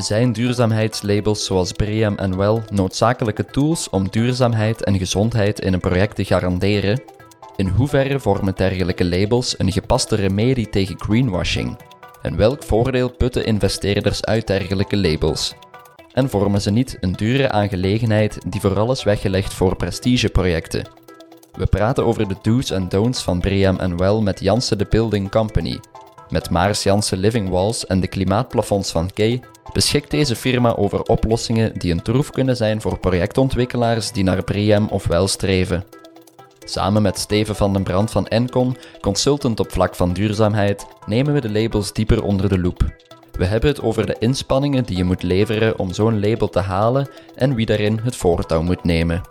Zijn duurzaamheidslabels zoals BREEAM en WELL noodzakelijke tools om duurzaamheid en gezondheid in een project te garanderen? In hoeverre vormen dergelijke labels een gepaste remedie tegen greenwashing? En welk voordeel putten investeerders uit dergelijke labels? En vormen ze niet een dure aangelegenheid die vooral is weggelegd voor prestigeprojecten? We praten over de do's en don'ts van BREEAM en WELL met Janssen de Building Company. Met Maars Janssen Living Walls en de klimaatplafonds van Kay beschikt deze firma over oplossingen die een troef kunnen zijn voor projectontwikkelaars die naar BREEAM of WELL streven. Samen met Steven van den Brand van Encon, consultant op vlak van duurzaamheid, nemen we de labels dieper onder de loep. We hebben het over de inspanningen die je moet leveren om zo'n label te halen en wie daarin het voortouw moet nemen.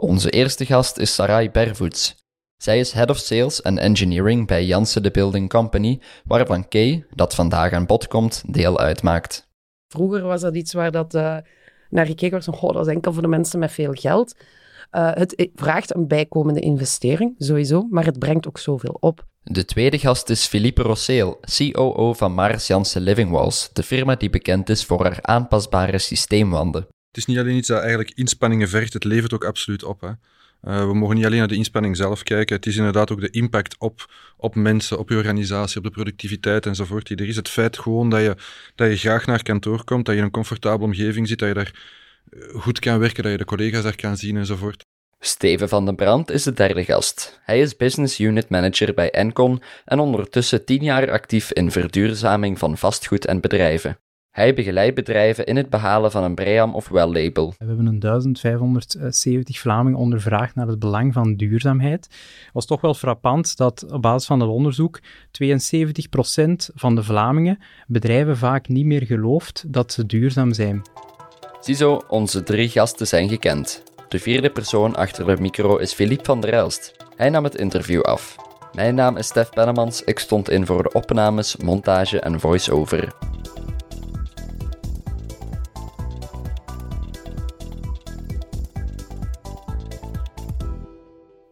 Onze eerste gast is Sarai Bervoets. Zij is Head of Sales en Engineering bij Janssen de Building Company, waarvan Kay, dat vandaag aan bod komt, deel uitmaakt. Vroeger was dat iets waar dat, uh, naar gekeken werd van, goh, dat is enkel voor de mensen met veel geld. Uh, het vraagt een bijkomende investering, sowieso, maar het brengt ook zoveel op. De tweede gast is Philippe Rosseel, COO van Mars Janssen Living Walls, de firma die bekend is voor haar aanpasbare systeemwanden. Is niet alleen iets dat eigenlijk inspanningen vergt, het levert ook absoluut op. Hè. Uh, we mogen niet alleen naar de inspanning zelf kijken, het is inderdaad ook de impact op, op mensen, op je organisatie, op de productiviteit enzovoort die er is. Het feit gewoon dat je, dat je graag naar kantoor komt, dat je in een comfortabele omgeving zit, dat je daar eh, goed kan werken, dat je de collega's daar kan zien enzovoort. Steven van den Brand is de derde gast. Hij is Business Unit Manager bij Encon en ondertussen tien jaar actief in verduurzaming van vastgoed en bedrijven. Hij begeleidt bedrijven in het behalen van een BREEAM of WELL-label. We hebben een 1570 Vlamingen ondervraagd naar het belang van duurzaamheid. Het was toch wel frappant dat op basis van het onderzoek 72% van de Vlamingen bedrijven vaak niet meer gelooft dat ze duurzaam zijn. Ziezo, onze drie gasten zijn gekend. De vierde persoon achter de micro is Philippe van der Elst. Hij nam het interview af. Mijn naam is Stef Pennemans, ik stond in voor de opnames, montage en voice-over.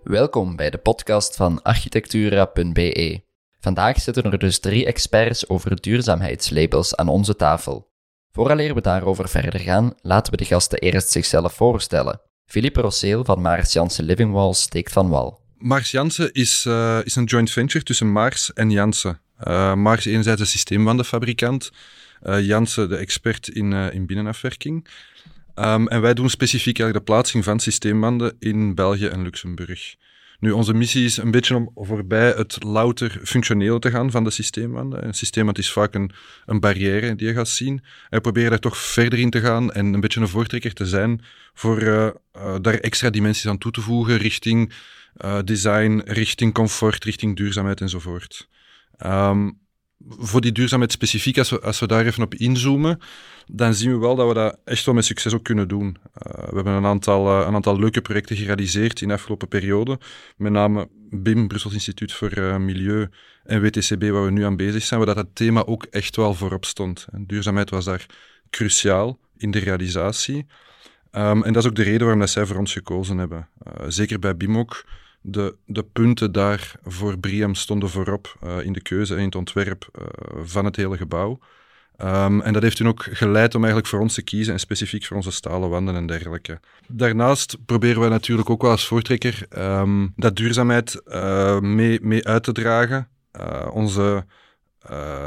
Welkom bij de podcast van architectura.be. Vandaag zitten er dus drie experts over duurzaamheidslabels aan onze tafel. Vooraleer we daarover verder gaan, laten we de gasten eerst zichzelf voorstellen. Philippe Rosseel van Mars Janssen Living Walls steekt van wal. Mars Janssen is, uh, is een joint venture tussen Mars en Janssen. Uh, Mars enerzijds een systeemwandenfabrikant, uh, Janssen de expert in, in binnenafwerking. Um, en wij doen specifiek de plaatsing van systeemwanden in België en Luxemburg. Nu, onze missie is een beetje om voorbij het louter functioneel te gaan van de systeemwanden. Een systeemwand is vaak een, een barrière die je gaat zien. En we proberen daar toch verder in te gaan en een beetje een voortrekker te zijn voor uh, uh, daar extra dimensies aan toe te voegen richting uh, design, richting comfort, richting duurzaamheid enzovoort. Um, voor die duurzaamheid specifiek, als we, als we daar even op inzoomen, dan zien we wel dat we dat echt wel met succes ook kunnen doen. Uh, we hebben een aantal, uh, een aantal leuke projecten gerealiseerd in de afgelopen periode. Met name BIM, Brussels Instituut voor uh, Milieu, en WTCB, waar we nu aan bezig zijn, waar dat het thema ook echt wel voorop stond. En duurzaamheid was daar cruciaal in de realisatie. Um, en dat is ook de reden waarom dat zij voor ons gekozen hebben. zeker bij BIM ook de, de punten daar voor Briam stonden voorop in de keuze en in het ontwerp van het hele gebouw. Um, en dat heeft toen ook geleid om eigenlijk voor ons te kiezen en specifiek voor onze stalen wanden en dergelijke. Daarnaast proberen we natuurlijk ook wel als voortrekker um, dat duurzaamheid uh, mee, mee uit te dragen. onze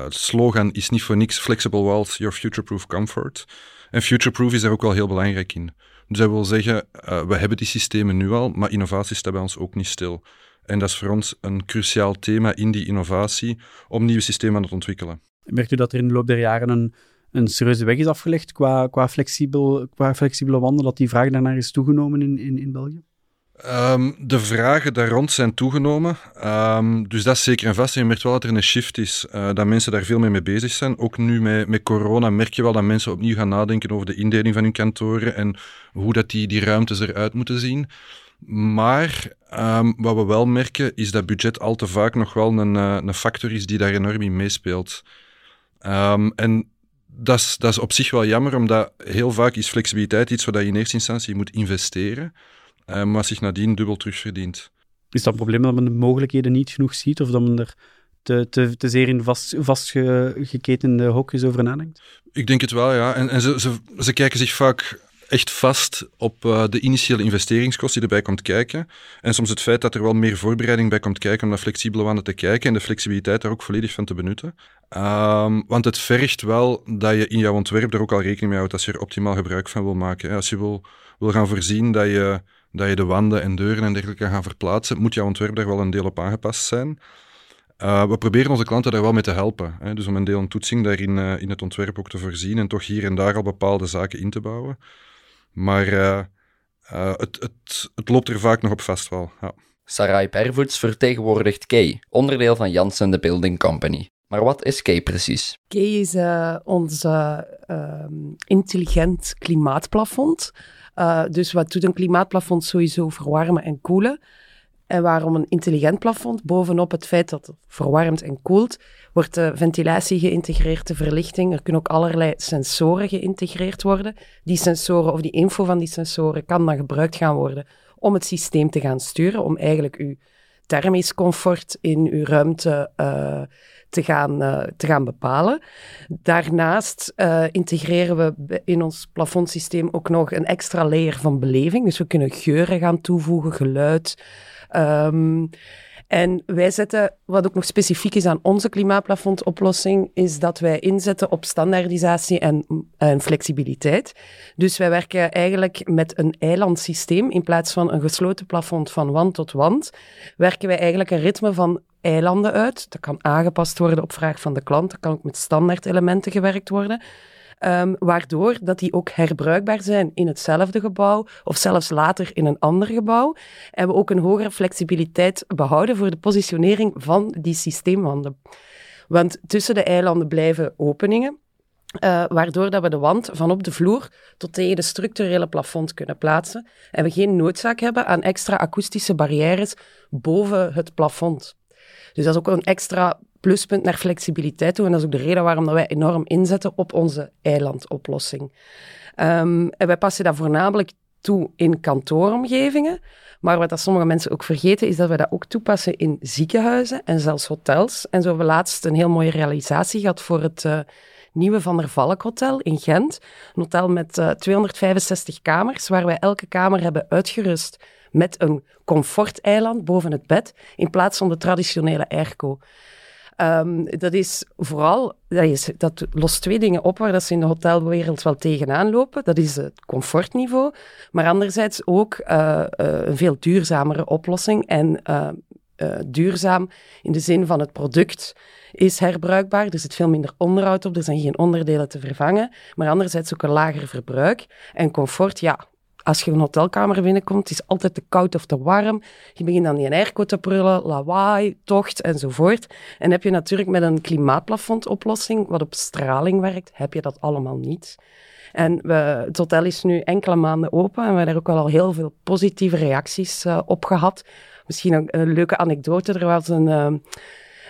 slogan is niet voor niks Flexible Walls, Your Future-Proof Comfort. En future-proof is daar ook wel heel belangrijk in. Dus dat wil zeggen, we hebben die systemen nu al, maar innovatie staat bij ons ook niet stil. En dat is voor ons een cruciaal thema in die innovatie om nieuwe systemen het ontwikkelen. Merkt u dat er in de loop der jaren een, een serieuze weg is afgelegd qua, qua, flexibel, qua flexibele wanden, dat die vraag daarnaar is toegenomen in, in, in België? Um, de vragen daar rond zijn toegenomen. Um, dus dat is zeker en vast. En je merkt wel dat er een shift is, uh, dat mensen daar veel meer mee bezig zijn. Ook nu met, met corona merk je wel dat mensen opnieuw gaan nadenken over de indeling van hun kantoren en hoe dat die, die ruimtes eruit moeten zien. Maar um, wat we wel merken is dat budget al te vaak nog wel een, uh, een factor is die daar enorm in meespeelt. En dat is, dat is op zich wel jammer, omdat heel vaak is flexibiliteit iets waar je in eerste instantie moet investeren. Eh, maar zich nadien dubbel terugverdient. is dat probleem dat men de mogelijkheden niet genoeg ziet of dat men er te, te, te zeer in vast, vastgeketende hokjes over nadenkt? Ik denk het wel, ja. En, en ze, ze, ze kijken zich vaak echt vast op uh, de initiële investeringskost die erbij komt kijken. En soms het feit dat er wel meer voorbereiding bij komt kijken om daar flexibel aan te kijken en de flexibiliteit daar ook volledig van te benutten. Um, want het vergt wel dat je in jouw ontwerp er ook al rekening mee houdt als je er optimaal gebruik van wil maken. Als je wil, wil gaan voorzien dat je, dat je de wanden en deuren en dergelijke gaan verplaatsen, moet jouw ontwerp daar wel een deel op aangepast zijn. Uh, we proberen onze klanten daar wel mee te helpen. Hè? Dus om een deel een toetsing daarin uh, in het ontwerp ook te voorzien en toch hier en daar al bepaalde zaken in te bouwen. Maar uh, het, het, het loopt er vaak nog op vast wel. Ja. Sarai Pervoets vertegenwoordigt Key, onderdeel van Janssen de Building Company. Maar wat is Key precies? Key is ons ehm, intelligent klimaatplafond. dus wat doet een klimaatplafond? Sowieso verwarmen en koelen. En waarom een intelligent plafond? Bovenop het feit dat het verwarmt en koelt, wordt de ventilatie geïntegreerd, de verlichting. Er kunnen ook allerlei sensoren geïntegreerd worden. Die sensoren of die info van die sensoren kan dan gebruikt gaan worden om het systeem te gaan sturen, om eigenlijk uw thermisch comfort in uw ruimte uh, te, gaan, uh, te gaan bepalen. Daarnaast uh, integreren we in ons plafondsysteem ook nog een extra layer van beleving. Dus we kunnen geuren gaan toevoegen, geluid. Um, en wij zetten, wat ook nog specifiek is aan onze klimaatplafondoplossing, is dat wij inzetten op standaardisatie en, en, flexibiliteit. Dus wij werken eigenlijk met een eilandsysteem in plaats van een gesloten plafond van wand tot wand. Werken wij eigenlijk een ritme van eilanden uit. Dat kan aangepast worden op vraag van de klant. Dat kan ook met standaard elementen gewerkt worden. Um, waardoor dat die ook herbruikbaar zijn in hetzelfde gebouw of zelfs later in een ander gebouw. En we ook een hogere flexibiliteit behouden voor de positionering van die systeemwanden. Want tussen de eilanden blijven openingen. Uh, waardoor dat we de wand van op de vloer tot tegen de structurele plafond kunnen plaatsen. En we geen noodzaak hebben aan extra akoestische barrières boven het plafond. Dus dat is ook een extra pluspunt naar flexibiliteit toe. En dat is ook de reden waarom dat wij enorm inzetten op onze eilandoplossing. Um, en wij passen dat voornamelijk toe in kantooromgevingen. Maar wat dat sommige mensen ook vergeten, is dat we dat ook toepassen in ziekenhuizen en zelfs hotels. En zo hebben we laatst een heel mooie realisatie gehad voor het uh, nieuwe Van der Valk Hotel in Gent. Een hotel met uh, eh, 265 kamers, waar wij elke kamer hebben uitgerust met een comforteiland boven het bed, in plaats van de traditionele airco. Um, dat is vooral, dat, is, dat lost twee dingen op waar dat ze in de hotelwereld wel tegenaan lopen. Dat is het comfortniveau, maar anderzijds ook uh, uh, een veel duurzamere oplossing. En uh, duurzaam in de zin van het product is herbruikbaar. Er zit veel minder onderhoud op, er zijn geen onderdelen te vervangen. Maar anderzijds ook een lager verbruik. En comfort, ja, als je een hotelkamer binnenkomt, is altijd te koud of te warm. Je begint dan die airco te prullen, lawaai, tocht enzovoort. En heb je natuurlijk met een klimaatplafondoplossing, wat op straling werkt, heb je dat allemaal niet. En we, het hotel is nu enkele maanden open en we hebben daar ook al heel veel positieve reacties uh, op gehad. Misschien een, leuke anekdote. Er was een... Uh,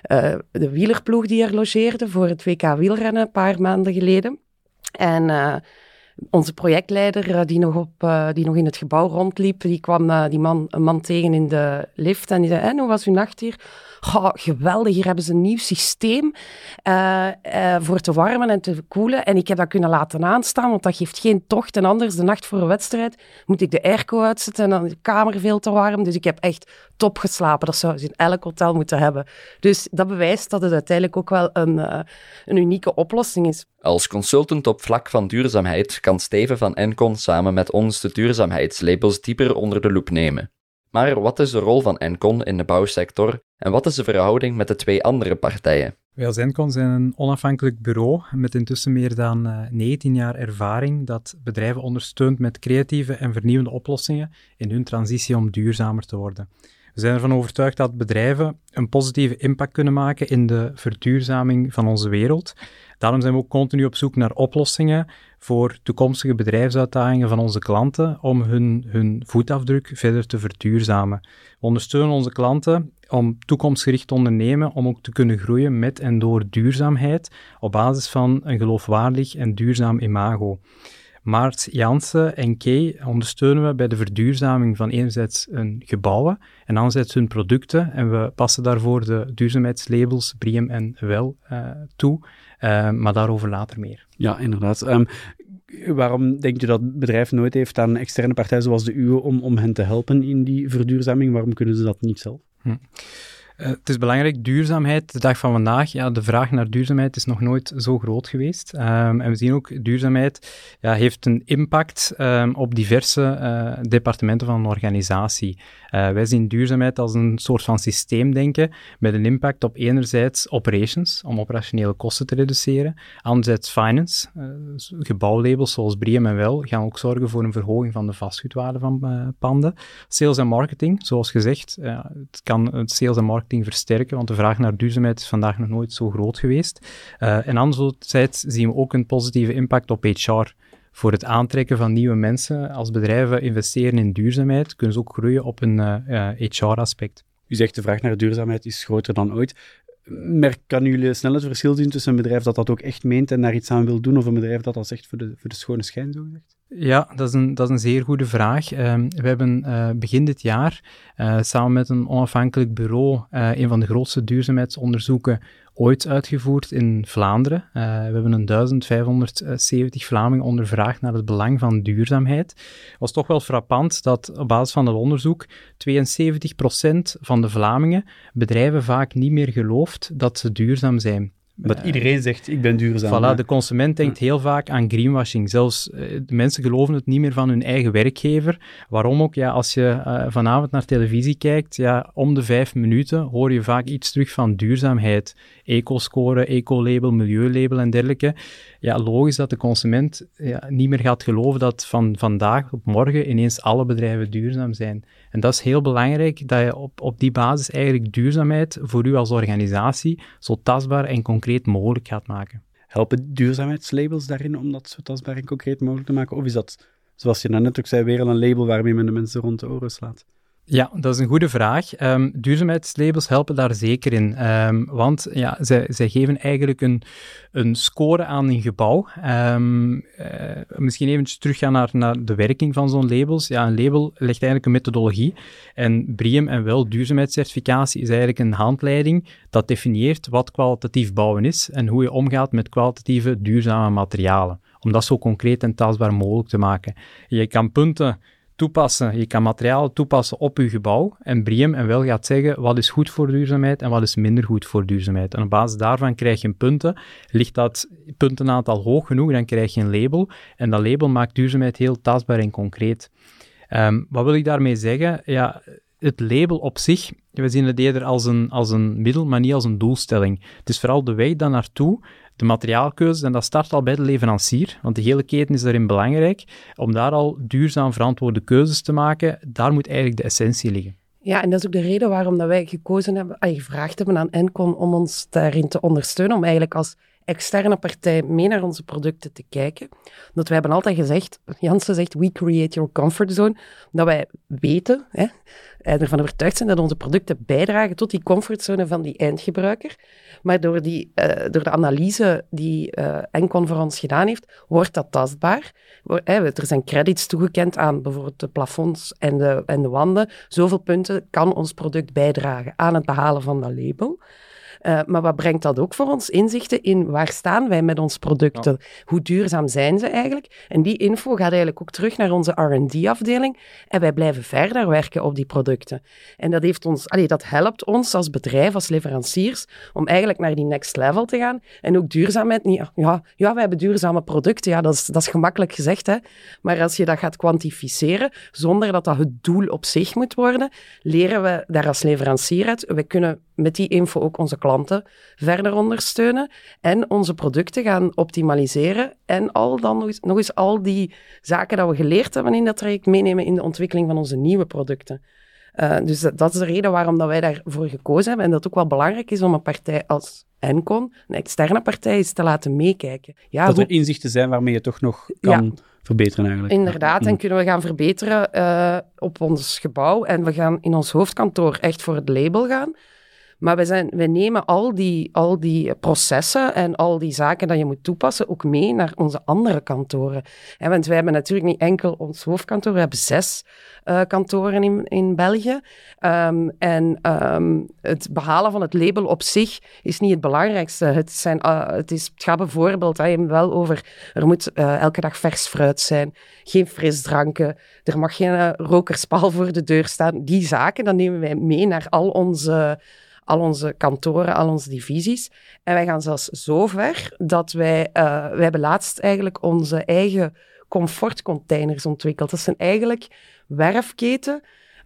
uh, de wielerploeg die er logeerde voor het WK wielrennen een paar maanden geleden. En onze projectleider, eh, die nog, op, uh, die nog in het gebouw rondliep, die kwam uh, die man, een man tegen in de lift en die zei, en hoe was uw nacht hier? Oh, geweldig, hier hebben ze een nieuw systeem uh, voor te warmen en te koelen. En ik heb dat kunnen laten aanstaan, want dat geeft geen tocht. En anders, de nacht voor een wedstrijd, moet ik de airco uitzetten en dan is de kamer veel te warm. Dus ik heb echt top geslapen. Dat zou ze in elk hotel moeten hebben. Dus dat bewijst dat het uiteindelijk ook wel een, uh, een unieke oplossing is. Als consultant op vlak van duurzaamheid kan Steven van Encon samen met ons de duurzaamheidslabels dieper onder de loep nemen. Maar wat is de rol van Encon in de bouwsector en wat is de verhouding met de twee andere partijen? Wij als Encon zijn een onafhankelijk bureau met intussen meer dan uh, eh, 19 jaar ervaring dat bedrijven ondersteunt met creatieve en vernieuwende oplossingen in hun transitie om duurzamer te worden. We zijn ervan overtuigd dat bedrijven een positieve impact kunnen maken in de verduurzaming van onze wereld. Daarom zijn we ook continu op zoek naar oplossingen voor toekomstige bedrijfsuitdagingen van onze klanten om hun, hun voetafdruk verder te verduurzamen. We ondersteunen onze klanten om toekomstgericht te ondernemen, om ook te kunnen groeien met en door duurzaamheid op basis van een geloofwaardig en duurzaam imago. Maarts, Jansen en Kay ondersteunen we bij de verduurzaming van enerzijds hun gebouwen en anderzijds hun producten. En we passen daarvoor de duurzaamheidslabels BREEAM en WEL uh, toe, uh, maar daarover later meer. Ja, inderdaad. Um, waarom denk je dat bedrijf nooit heeft aan een externe partij zoals de uwe om, om hen te helpen in die verduurzaming? Waarom kunnen ze dat niet zelf? Hm. Uh, het is belangrijk, duurzaamheid, de dag van vandaag, ja, de vraag naar duurzaamheid is nog nooit zo groot geweest. Um, en we zien ook, duurzaamheid ja, heeft een impact um, op diverse uh, departementen van een organisatie. Uh, wij zien duurzaamheid als een soort van systeemdenken met een impact op enerzijds operations, om operationele kosten te reduceren, anderzijds finance. gebouwlabels zoals Briem en Wel gaan ook zorgen voor een verhoging van de vastgoedwaarde van panden. Sales en marketing, zoals gezegd, het kan het sales en marketing versterken, want de vraag naar duurzaamheid is vandaag nog nooit zo groot geweest. Uh, en anderzijds zien we ook een positieve impact op HR. Voor het aantrekken van nieuwe mensen, als bedrijven investeren in duurzaamheid, kunnen ze ook groeien op een uh, eh, HR-aspect. U zegt de vraag naar duurzaamheid is groter dan ooit. Merk, kan jullie snel het verschil zien tussen een bedrijf dat dat ook echt meent en daar iets aan wil doen, of een bedrijf dat dat zegt voor de, voor de schone schijn, zo? Ja, dat is een, dat is een zeer goede vraag. Um, we hebben uh, begin dit jaar uh, samen met een onafhankelijk bureau uh, een van de grootste duurzaamheidsonderzoeken ooit uitgevoerd in Vlaanderen. we hebben een 1570 Vlamingen ondervraagd naar het belang van duurzaamheid. Het was toch wel frappant dat op basis van het onderzoek 72% van de Vlamingen bedrijven vaak niet meer gelooft dat ze duurzaam zijn. Dat iedereen zegt, ik ben duurzaam. Voilà, de consument denkt heel vaak aan greenwashing. Zelfs uh, de mensen geloven het niet meer van hun eigen werkgever. Waarom ook? Ja, als je uh, vanavond naar televisie kijkt, ja, om de vijf minuten hoor je vaak iets terug van duurzaamheid. Eco-score, eco-label, milieulabel en dergelijke. Ja, logisch dat de consument ja, niet meer gaat geloven dat van vandaag op morgen ineens alle bedrijven duurzaam zijn. En dat is heel belangrijk, dat je op, op die basis eigenlijk duurzaamheid voor u als organisatie zo tastbaar en concreet mogelijk gaat maken. Helpen duurzaamheidslabels daarin om dat zo tastbaar en concreet mogelijk te maken? Of is dat, zoals je net ook zei, weer een label waarmee men de mensen rond de oren slaat? Ja, dat is een goede vraag. Um, duurzaamheidslabels helpen daar zeker in. Um, want ja, zij, zij geven eigenlijk een, een score aan een gebouw. Um, uh, misschien even teruggaan naar, naar de werking van zo'n labels. Ja, een label legt eigenlijk een methodologie. En BREEAM en wel duurzaamheidscertificatie is eigenlijk een handleiding dat definieert wat kwalitatief bouwen is en hoe je omgaat met kwalitatieve duurzame materialen. Om dat zo concreet en tastbaar mogelijk te maken. Je kan punten toepassen. Je kan materialen toepassen op je gebouw. En Briem en wel gaat zeggen wat is goed voor duurzaamheid en wat is minder goed voor duurzaamheid. En op basis daarvan krijg je punten. Ligt dat puntenaantal hoog genoeg, dan krijg je een label. En dat label maakt duurzaamheid heel tastbaar en concreet. Um, wat wil ik daarmee zeggen? Ja, het label op zich, we zien het eerder als een, als een middel, maar niet als een doelstelling. Het is vooral de weg daar naartoe de materiaalkeuze, en dat start al bij de leverancier, want de hele keten is daarin belangrijk, om daar al duurzaam verantwoorde keuzes te maken, daar moet eigenlijk de essentie liggen. Ja, en dat is ook de reden waarom dat wij gekozen hebben, gevraagd hebben aan Encon om ons daarin te ondersteunen, om eigenlijk als externe partij mee naar onze producten te kijken. Dat wij hebben altijd gezegd, Janssen zegt, we create your comfort zone, dat wij weten hè, en ervan overtuigd zijn dat onze producten bijdragen tot die comfortzone van die eindgebruiker. Maar door, die, uh, door de analyse die Encon voor ons gedaan heeft, wordt dat tastbaar. er zijn credits toegekend aan bijvoorbeeld de plafonds en de, en de wanden. Zoveel punten kan ons product bijdragen aan het behalen van dat label. Uh, maar wat brengt dat ook voor ons? Inzichten in waar staan wij met onze producten? Hoe duurzaam zijn ze eigenlijk? En die info gaat eigenlijk ook terug naar onze R&D-afdeling en wij blijven verder werken op die producten. En dat, heeft ons, allee, dat helpt ons als bedrijf, als leveranciers, om eigenlijk naar die next level te gaan. En ook duurzaamheid niet... Ja, ja wij hebben duurzame producten, ja, dat is, dat is gemakkelijk gezegd, hè. Maar als je dat gaat kwantificeren, zonder dat dat het doel op zich moet worden, leren we daar als leverancier uit. We kunnen met die info ook onze klanten verder ondersteunen en onze producten gaan optimaliseren en al dan nog eens, nog eens al die zaken dat we geleerd hebben in dat traject meenemen in de ontwikkeling van onze nieuwe producten. Uh, dus dat, is de reden waarom dat wij daarvoor gekozen hebben en dat het ook wel belangrijk is om een partij als Encon, een externe partij, eens te laten meekijken. Ja, dat er inzichten zijn waarmee je toch nog kan verbeteren eigenlijk. Inderdaad, en kunnen we gaan verbeteren uh, op ons gebouw en we gaan in ons hoofdkantoor echt voor het label gaan. Maar wij, zijn, wij nemen al die, al die processen en al die zaken dat je moet toepassen ook mee naar onze andere kantoren. En want wij hebben natuurlijk niet enkel ons hoofdkantoor, we hebben zes uh, kantoren in, in België. Um, en um, het behalen van het label op zich is niet het belangrijkste. Het, zijn, uh, het, is, het gaat bijvoorbeeld hè, wel over, er moet uh, elke dag vers fruit zijn, geen frisdranken, er mag geen rokerspaal voor de deur staan. Die zaken, dan nemen wij mee naar al onze al onze kantoren, al onze divisies. En wij gaan zelfs zo ver dat wij, uh, wij hebben laatst eigenlijk onze eigen comfortcontainers ontwikkeld. Dat zijn eigenlijk werfketen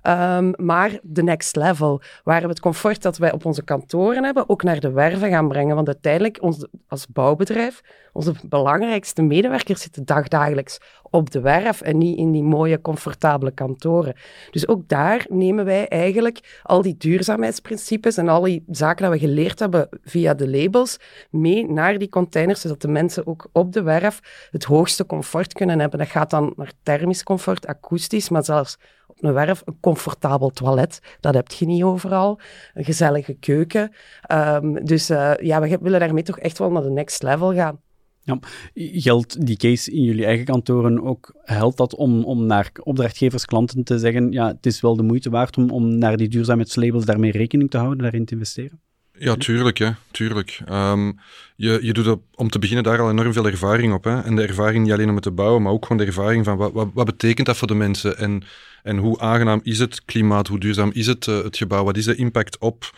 Um, maar de next level, waar we het comfort dat wij op onze kantoren hebben, ook naar de werven gaan brengen. Want uiteindelijk, ons, als bouwbedrijf, onze belangrijkste medewerkers zitten dagdagelijks op de werf en niet in die mooie, comfortabele kantoren. Dus ook daar nemen wij eigenlijk al die duurzaamheidsprincipes en al die zaken dat we geleerd hebben via de labels mee naar die containers, zodat de mensen ook op de werf het hoogste comfort kunnen hebben. Dat gaat dan naar thermisch comfort, akoestisch, maar zelfs op een werf een comfortabel toilet. Dat heb je niet overal. Een gezellige keuken. Um, dus uh, ja, we willen daarmee toch echt wel naar de next level gaan. Ja, geldt die case in jullie eigen kantoren ook, helpt dat om, om naar opdrachtgevers, klanten te zeggen, ja, het is wel de moeite waard om, om naar die duurzaamheidslabels daarmee rekening te houden, daarin te investeren? Ja, tuurlijk. Hè, tuurlijk. Um, je, je doet om te beginnen daar al enorm veel ervaring op. Hè? En de ervaring niet alleen om het te bouwen, maar ook gewoon de ervaring van wat, wat, wat betekent dat voor de mensen en, en hoe aangenaam is het klimaat, hoe duurzaam is het, uh, het gebouw, wat is de impact op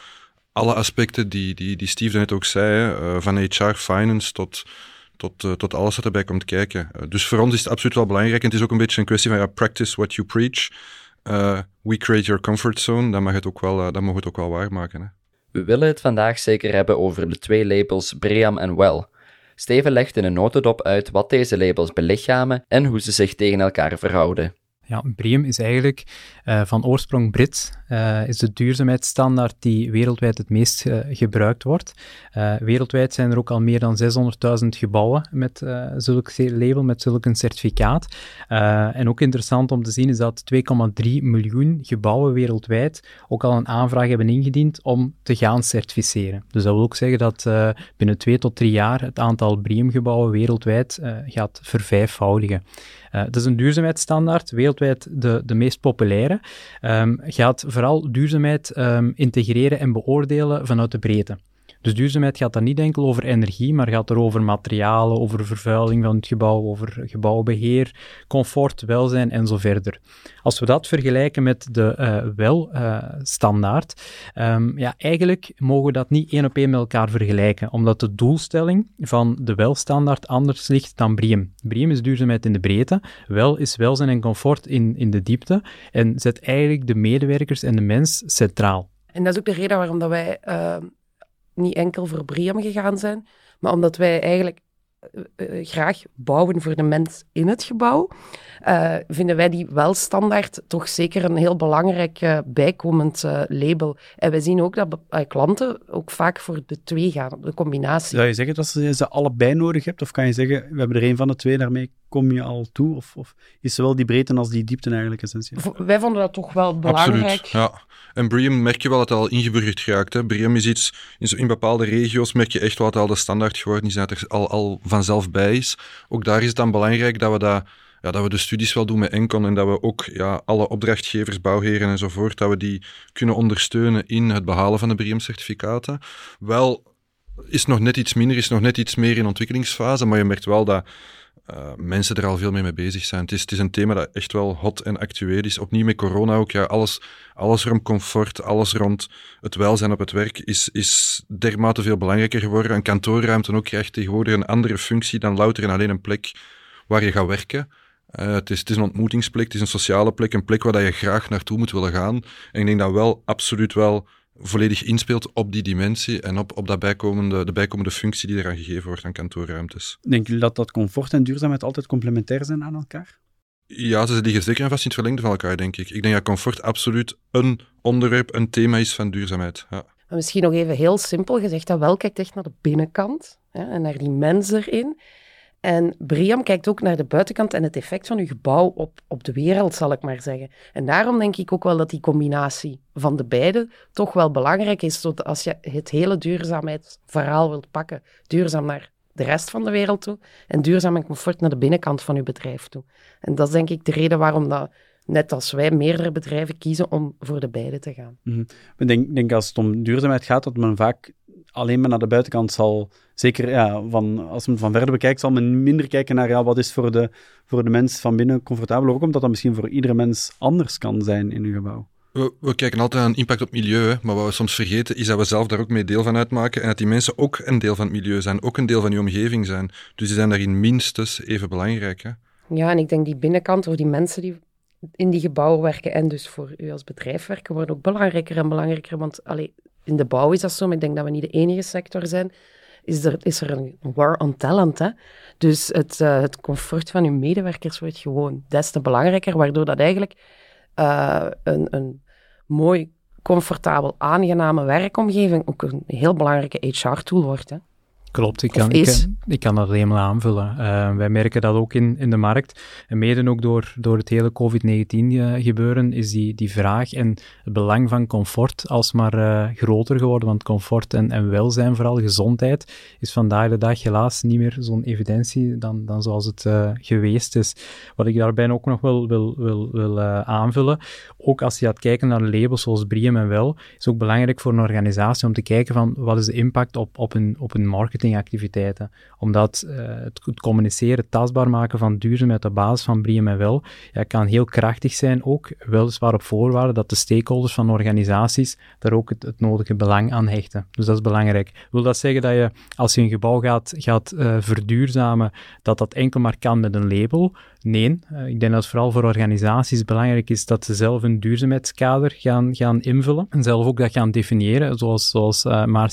alle aspecten die, die, die Steve net ook zei? Uh, van HR, finance tot, tot, uh, tot alles wat erbij komt kijken. dus voor ons is het absoluut wel belangrijk en het is ook een beetje een kwestie van practice what you preach. we create your comfort zone, dan mag het ook wel, dan we het ook wel waarmaken. Hè? We willen het vandaag zeker hebben over de twee labels Bream en Well. Steven legt in een notendop uit wat deze labels belichamen en hoe ze zich tegen elkaar verhouden. Ja, BREEAM is eigenlijk uh, van oorsprong Brits, uh, is de duurzaamheidsstandaard die wereldwijd het meest uh, gebruikt wordt. wereldwijd zijn er ook al meer dan 600.000 gebouwen met zulk label, met zulk een certificaat. en ook interessant om te zien is dat 2,3 miljoen gebouwen wereldwijd ook al een aanvraag hebben ingediend om te gaan certificeren. Dus dat wil ook zeggen dat binnen twee tot drie jaar het aantal BREEAM-gebouwen wereldwijd gaat vervijfvoudigen. Dat is een duurzaamheidsstandaard, wereldwijd de, de meest populaire, um, gaat vooral duurzaamheid um, integreren en beoordelen vanuit de breedte. Dus duurzaamheid gaat dan niet enkel over energie, maar gaat er over materialen, over vervuiling van het gebouw, over gebouwbeheer, comfort, welzijn en zo verder. Als we dat vergelijken met de uh, wel-standaard, um, ja, eigenlijk mogen we dat niet één op één met elkaar vergelijken, omdat de doelstelling van de wel-standaard anders ligt dan BREEAM. BREEAM is duurzaamheid in de breedte, wel is welzijn en comfort in, in de diepte en zet eigenlijk de medewerkers en de mens centraal. En dat is ook de reden waarom dat wij uh, niet enkel voor Briam gegaan zijn, maar omdat wij eigenlijk uh, graag bouwen voor de mens in het gebouw, uh, vinden wij die wel standaard toch zeker een heel belangrijk bijkomend label. En wij zien ook dat klanten ook vaak voor de twee gaan, de combinatie. Zou je zeggen dat je ze allebei nodig hebt? Of kan je zeggen, we hebben er een van de twee, daarmee kom je al toe? Of, of is zowel die breedte als die diepte eigenlijk essentieel? Wij vonden dat toch wel belangrijk. Absoluut, ja. En Briam merk je wel dat het al ingeburgerd geraakt. Hè. Briam is iets, in, in bepaalde regio's merk je echt wel dat al de standaard geworden is, dat er al, al vanzelf bij is. Ook daar is het dan belangrijk dat we dat ja, dat we de studies wel doen met Encon en dat we ook ja, alle opdrachtgevers, bouwheren enzovoort, dat we die kunnen ondersteunen in het behalen van de BREEAM-certificaten. Wel is nog net iets minder, is nog net iets meer in ontwikkelingsfase, maar je merkt wel dat uh, mensen er al veel meer mee bezig zijn. Het is, het is een thema dat echt wel hot en actueel is. Opnieuw met corona ook. Ja, alles, alles rond comfort, alles rond het welzijn op het werk is, is dermate veel belangrijker geworden. Een kantoorruimte ook krijgt tegenwoordig een andere functie dan louter en alleen een plek waar je gaat werken. Uh, het, is, het is een ontmoetingsplek, het is een sociale plek, een plek waar je graag naartoe moet willen gaan. En ik denk dat wel absoluut wel volledig inspeelt op die dimensie en op, op dat bijkomende, de bijkomende functie die eraan gegeven wordt aan kantoorruimtes. Denken jullie dat dat comfort en duurzaamheid altijd complementair zijn aan elkaar? Ja, ze liggen zeker en vast in het verlengde van elkaar, denk ik. Ik denk dat comfort absoluut een onderwerp, een thema is van duurzaamheid. Ja. Maar misschien nog even heel simpel gezegd, dat wel kijkt echt naar de binnenkant hè, en naar die mens erin. En Briam kijkt ook naar de buitenkant en het effect van uw gebouw op, op de wereld, zal ik maar zeggen. En daarom denk ik ook wel dat die combinatie van de beide toch wel belangrijk is. Zodat als je het hele duurzaamheidsverhaal wilt pakken, duurzaam naar de rest van de wereld toe en duurzaam en comfort naar de binnenkant van uw bedrijf toe. En dat is denk ik de reden waarom dat, net als wij, meerdere bedrijven kiezen om voor de beide te gaan. Mm Ik denk, denk als het om duurzaamheid gaat, dat men vaak alleen maar naar de buitenkant zal, zeker ja, van, als men van verder bekijkt, zal men minder kijken naar ja, wat is voor de, voor de mens van binnen comfortabel, ook omdat dat misschien voor iedere mens anders kan zijn in uw gebouw. We, we, kijken altijd aan impact op het milieu, maar wat we soms vergeten is dat we zelf daar ook mee deel van uitmaken en dat die mensen ook een deel van het milieu zijn, ook een deel van je omgeving zijn. Dus die zijn daarin minstens even belangrijk. Hè? Ja, en ik denk die binnenkant, of die mensen die in die gebouwen werken en dus voor u als bedrijf werken, worden ook belangrijker en belangrijker. Want allee, in de bouw is dat zo, maar ik denk dat we niet de enige sector zijn. Is er, is er een war on talent. Hè? Dus het, uh, het comfort van uw medewerkers wordt gewoon des te belangrijker, waardoor dat eigenlijk uh, een, een mooi, comfortabel, aangename werkomgeving ook een heel belangrijke HR-tool wordt. Hè? Klopt, ik kan, ik, ik, kan dat helemaal aanvullen. Uh, wij merken dat ook in, in de markt. En mede ook door, door het hele COVID-19 uh, gebeuren, is die, die vraag en het belang van comfort alsmaar uh, groter geworden. Want comfort en, en welzijn, vooral gezondheid, is vandaag de dag helaas niet meer zo'n evidentie dan, dan zoals het geweest is. Wat ik daarbij ook nog wel wil, wil, wil aanvullen, ook als je gaat kijken naar labels zoals Briem en Wel, is ook belangrijk voor een organisatie om te kijken van wat is de impact op, op, een, op een marketing marketingactiviteiten. Omdat uh, het, het, communiceren, tastbaar maken van duurzaamheid op basis van Briem en Wel, ja, kan heel krachtig zijn, ook weliswaar op voorwaarde dat de stakeholders van organisaties daar ook het, nodige belang aan hechten. Dus dat is belangrijk. Wil dat zeggen dat je, als je een gebouw gaat, gaat uh, verduurzamen, dat dat enkel maar kan met een label? Nee, uh, ik denk dat het vooral voor organisaties belangrijk is dat ze zelf een duurzaamheidskader gaan, gaan invullen en zelf ook dat gaan definiëren, zoals, zoals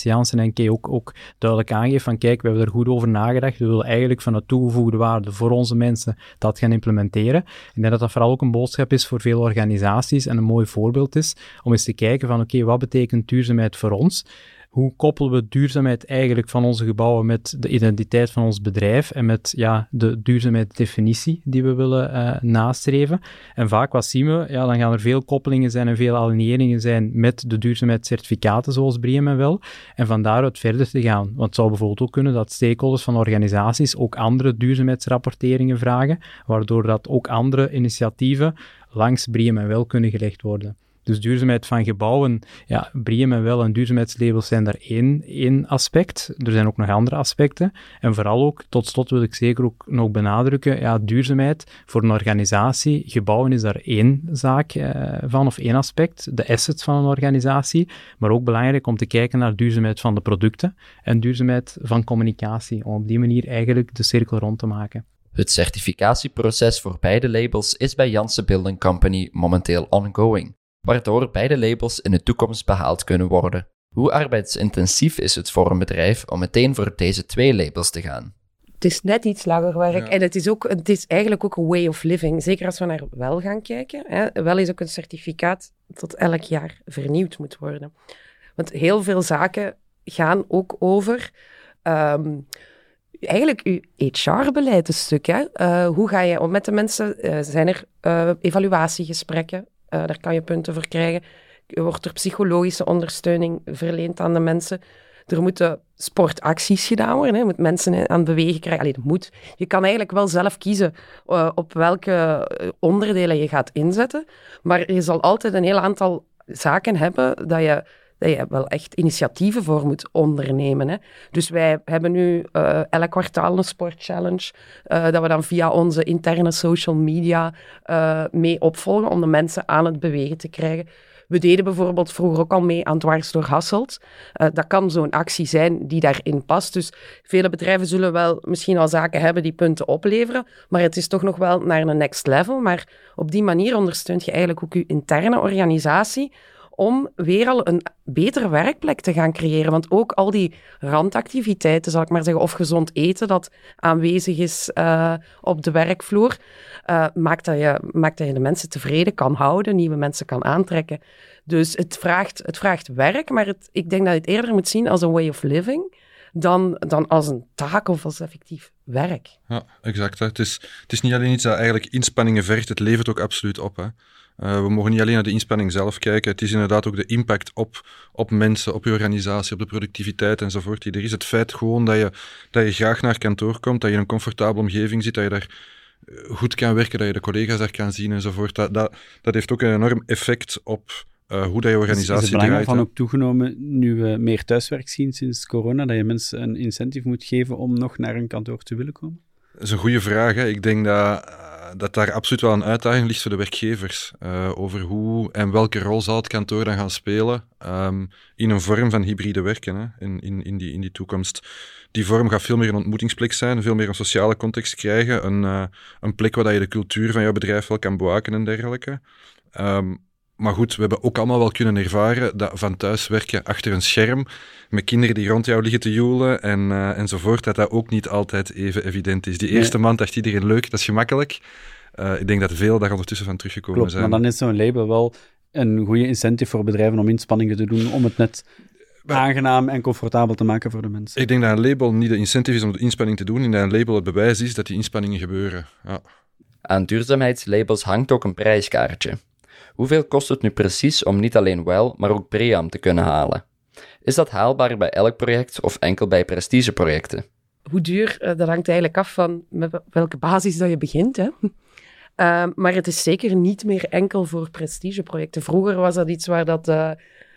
Jansen en Kay ook, ook duidelijk van kijk, we hebben er goed over nagedacht, we willen eigenlijk van de toegevoegde waarde voor onze mensen dat gaan implementeren. Ik denk dat dat vooral ook een boodschap is voor veel organisaties en een mooi voorbeeld is om eens te kijken van oké, wat betekent duurzaamheid voor ons? Hoe koppelen we duurzaamheid eigenlijk van onze gebouwen met de identiteit van ons bedrijf en met ja, de duurzaamheidsdefinitie die we willen uh, nastreven. En vaak wat zien we, ja, dan gaan er veel koppelingen zijn en veel aligneringen zijn met de duurzaamheidscertificaten zoals Briem en wel. En van daaruit verder te gaan. Want het zou bijvoorbeeld ook kunnen dat stakeholders van organisaties ook andere duurzaamheidsrapporteringen vragen, waardoor dat ook andere initiatieven langs Briem en wel kunnen gelegd worden. Dus duurzaamheid van gebouwen, ja, Briem en wel en duurzaamheidslabels zijn daar één, één aspect. Er zijn ook nog andere aspecten. En vooral ook, tot slot wil ik zeker ook nog benadrukken, ja, duurzaamheid voor een organisatie, gebouwen is daar één zaak eh, van, of één aspect, de assets van een organisatie, maar ook belangrijk om te kijken naar duurzaamheid van de producten en duurzaamheid van communicatie, om op die manier eigenlijk de cirkel rond te maken. Het certificatieproces voor beide labels is bij Janssen Building Company momenteel ongoing waardoor beide labels in de toekomst behaald kunnen worden. Hoe arbeidsintensief is het voor een bedrijf om meteen voor deze twee labels te gaan? Het is net iets langer werk en het is, ook, het is eigenlijk ook een way of living. Zeker als we naar wel gaan kijken. Hè. Wel is ook een certificaat dat elk jaar vernieuwd moet worden. Want heel veel zaken gaan ook over um, eigenlijk uw HR-beleid een stuk. Hè? Uh, hoe ga je om met de mensen? Uh, zijn er uh, evaluatiegesprekken? Uh, daar kan je punten voor krijgen. Wordt er psychologische ondersteuning verleend aan de mensen? Er moeten sportacties gedaan worden. Je moet mensen aan het bewegen krijgen. Allee, dat moet. Je kan eigenlijk wel zelf kiezen uh, op welke eh, onderdelen je gaat inzetten. Maar je zal altijd een heel aantal zaken hebben dat je dat je wel echt initiatieven voor moet ondernemen. Hè. Dus wij hebben nu uh, elk kwartaal een sportchallenge, uh, dat we dan via onze interne social media uh, mee opvolgen om de mensen aan het bewegen te krijgen. We deden bijvoorbeeld vroeger ook al mee aan Dwars door Hasselt. Dat kan zo'n actie zijn die daarin past. Dus vele bedrijven zullen wel misschien al zaken hebben die punten opleveren, maar het is toch nog wel naar een next level. Maar op die manier ondersteunt je eigenlijk ook je interne organisatie om weer al een betere werkplek te gaan creëren. Want ook al die randactiviteiten, zal ik maar zeggen, of gezond eten dat aanwezig is uh, op de werkvloer, uh, maakt, dat je, maakt dat je de mensen tevreden kan houden, nieuwe mensen kan aantrekken. Dus het vraagt, het vraagt werk, maar het, ik denk dat je het eerder moet zien als een way of living. dan, dan als een taak of als effectief werk. Ja, exact. Het, is, het is niet alleen iets dat eigenlijk inspanningen vergt, het levert ook absoluut op. Hè. Uh, we mogen niet alleen naar de inspanning zelf kijken, het is inderdaad ook de impact op, op mensen, op je organisatie, op de productiviteit enzovoort die er is. Het feit gewoon dat je, dat je graag naar kantoor komt, dat je in een comfortabele omgeving zit, dat je daar eh, goed kan werken, dat je de collega's daar kan zien enzovoort, dat, dat, dat heeft ook een enorm effect op uh, hoe dat je organisatie is, is het belang van ook toegenomen nu we meer thuiswerk zien sinds corona, dat je mensen een incentive moet geven om nog naar een kantoor te willen komen? Dat is een goede vraag. Hè. Ik denk dat, dat daar absoluut wel een uitdaging ligt voor de werkgevers. Uh, over hoe en welke rol zal het kantoor dan gaan spelen um, in een vorm van hybride werken hè, in, in, in, die, in die toekomst. Die vorm gaat veel meer een ontmoetingsplek zijn, veel meer een sociale context krijgen, een, een plek waar je de cultuur van jouw bedrijf wel kan bewaken en dergelijke. Um, maar goed, we hebben ook allemaal wel kunnen ervaren dat van thuis werken achter een scherm, met kinderen die rond jou liggen te joelen en, uh, enzovoort, dat dat ook niet altijd even evident is. Die eerste nee. maand dacht iedereen leuk, dat is gemakkelijk. Uh, ik denk dat veel daar ondertussen van teruggekomen Klopt, zijn. maar dan is zo'n label wel een goede incentive voor bedrijven om inspanningen te doen om het net aangenaam en comfortabel te maken voor de mensen. Ik denk dat een label niet de incentive is om de inspanning te doen, en dat een label het bewijs is dat die inspanningen gebeuren. Ja. Aan duurzaamheidslabels hangt ook een prijskaartje. Hoeveel kost het nu precies om niet alleen WELL, maar ook BREEAM te kunnen halen? Is dat haalbaar bij elk project of enkel bij prestigeprojecten? Hoe duur, uh, dat hangt eigenlijk af van met welke basis dat je begint. Hè? Uh, maar het is zeker niet meer enkel voor prestigeprojecten. Vroeger was dat iets waar dat, uh,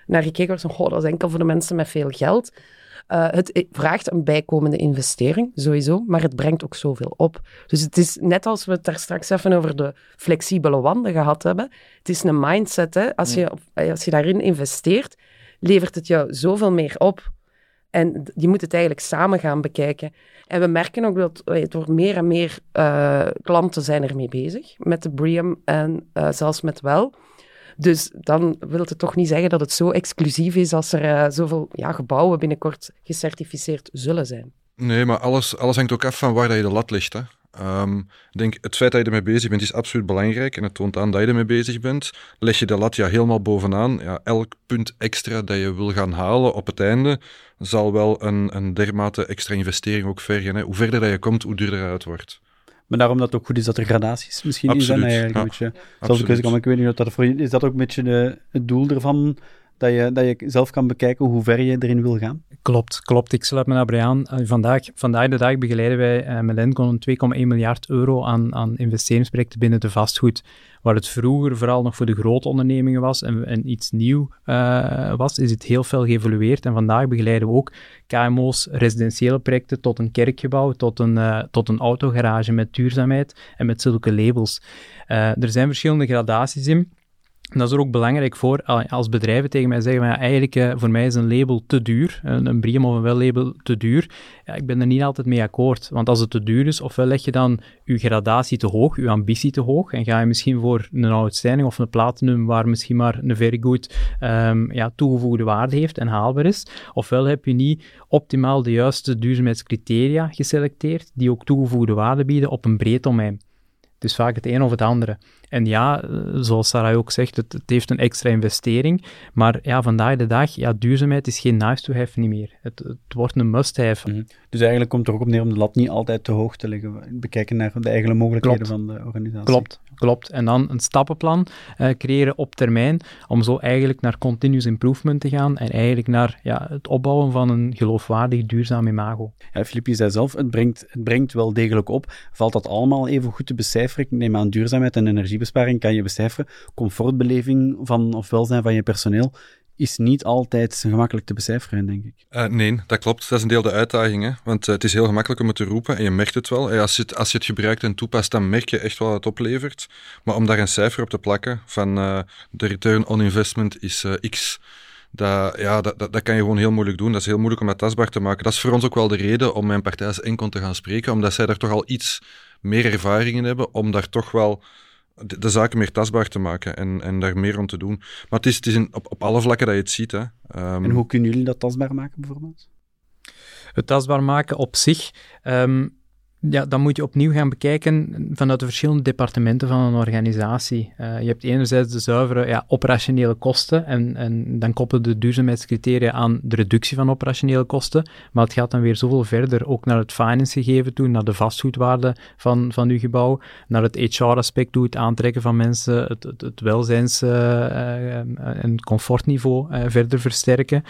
naar gekeken goh, dat is enkel voor de mensen met veel geld. Uh, het vraagt een bijkomende investering, sowieso, maar het brengt ook zoveel op. Dus het is net als we het daar straks even over de flexibele wanden gehad hebben. Het is een mindset. Hè? Als, je, als je daarin investeert, levert het jou zoveel meer op. En je moet het eigenlijk samen gaan bekijken. En we merken ook dat het wordt meer en meer uh, klanten zijn ermee bezig met de BREEAM en uh, zelfs met WELL. Dus dan wil het toch niet zeggen dat het zo exclusief is als er uh, zoveel ja, gebouwen binnenkort gecertificeerd zullen zijn. Nee, maar alles, alles hangt ook af van waar dat je de lat ligt. Hè. Um, ik denk, het feit dat je ermee bezig bent is absoluut belangrijk en het toont aan dat je ermee bezig bent. Leg je de lat ja helemaal bovenaan, ja, elk punt extra dat je wil gaan halen op het einde zal wel een, een dermate extra investering ook vergen. Hè. Hoe verder dat je komt, hoe duurder het wordt. Maar daarom dat het ook goed is dat er gradaties misschien absoluut, in zijn. Eigenlijk ja, een beetje, zelfs ik, weet, ik weet niet of dat voor je is dat ook een beetje de, het doel ervan dat je, dat je zelf kan bekijken hoe ver je erin wil gaan? Klopt, klopt. Ik sluit me daarbij aan. Vandaag, vandaag de dag begeleiden wij uh, met Encon 2,1 miljard euro aan, aan investeringsprojecten binnen de vastgoed. Waar het vroeger vooral nog voor de grote ondernemingen was en, en iets nieuw uh, was, is het heel veel geëvolueerd. En vandaag begeleiden we ook KMO's, residentiële projecten tot een kerkgebouw, tot een, tot een autogarage met duurzaamheid en met zulke labels. er zijn verschillende gradaties in. Dat is er ook belangrijk voor als bedrijven tegen mij zeggen, ja, eigenlijk uh, voor mij is een label te duur, een, een of een WELL-label te duur. Ja, ik ben er niet altijd mee akkoord, want als het te duur is, ofwel leg je dan je gradatie te hoog, je ambitie te hoog, en ga je misschien voor een outstanding of een platinum, waar misschien maar een very good um, ja, toegevoegde waarde heeft en haalbaar is, ofwel heb je niet optimaal de juiste duurzaamheidscriteria geselecteerd, die ook toegevoegde waarde bieden op een breed domein. Dus vaak het een of het andere. En ja, zoals Sarah ook zegt, het, het, heeft een extra investering. Maar ja, vandaag de dag, ja, duurzaamheid is geen nice to have niet meer. Het, het wordt een must have. Mm -hmm. Dus eigenlijk komt het er ook op neer om de lat niet altijd te hoog te leggen. Bekijken naar de eigen mogelijkheden Klopt. van de organisatie. Klopt, klopt. En dan een stappenplan uh, creëren op termijn, om zo eigenlijk naar continuous improvement te gaan en eigenlijk naar ja, het opbouwen van een geloofwaardig duurzaam imago. Ja, Filip, je zei zelf, het brengt, het brengt wel degelijk op. Valt dat allemaal even goed te becijferen? Ik neem aan duurzaamheid en energiebesparing kan je becijferen. Comfortbeleving van, of welzijn van je personeel is niet altijd gemakkelijk te becijferen, denk ik. Uh, nee, dat klopt. Dat is een deel de uitdaging. Want uh, het is heel gemakkelijk om het te roepen en je merkt het wel. Als je het, als je het gebruikt en toepast, dan merk je echt wel wat het oplevert. Maar om daar een cijfer op te plakken van uh, de return on investment is x... Dat, ja, dat, dat, dat, kan je gewoon heel moeilijk doen. Dat is heel moeilijk om dat tastbaar te maken. Dat is voor ons ook wel de reden om mijn partij als Encon te gaan spreken, omdat zij daar toch al iets meer ervaring in hebben, om daar toch wel de, de, zaken meer tastbaar te maken en, en daar meer om te doen. Maar het is, het is in, op, op alle vlakken dat je het ziet. Hè. Um, en hoe kunnen jullie dat tastbaar maken, bijvoorbeeld? Het tastbaar maken op zich. Um, Ja, dan moet je opnieuw gaan bekijken vanuit de verschillende departementen van een organisatie. Uh, je hebt enerzijds de zuivere ja, operationele kosten en, en dan koppelen de duurzaamheidscriteria aan de reductie van operationele kosten, maar het gaat dan weer zoveel verder, ook naar het finance gegeven toe, naar de vastgoedwaarde van, van uw gebouw, naar het HR-aspect toe, het aantrekken van mensen, het, het, welzijns- uh, en comfortniveau verder versterken,